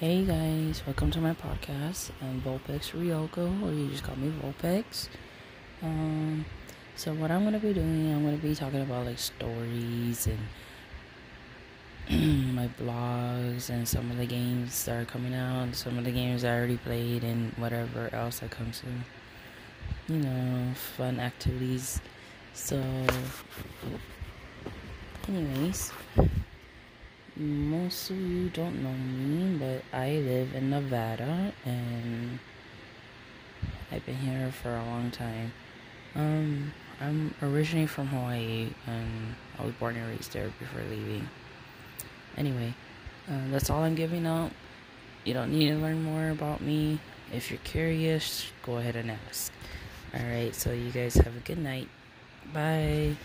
Hey guys, welcome to my podcast. I'm Vulpix Ryoko, or you just call me Vulpix. Um, so what I'm gonna be doing, I'm gonna be talking about like stories and my blogs and some of the games that are coming out, some of the games I already played, and whatever else that comes to, you know, fun activities. So, anyways most of you don't know me, but I live in Nevada and I've been here for a long time. Um, I'm originally from Hawaii and I was born and raised there before leaving. Anyway, uh, that's all I'm giving out. You don't need to learn more about me. If you're curious, go ahead and ask. Alright, so you guys have a good night. Bye.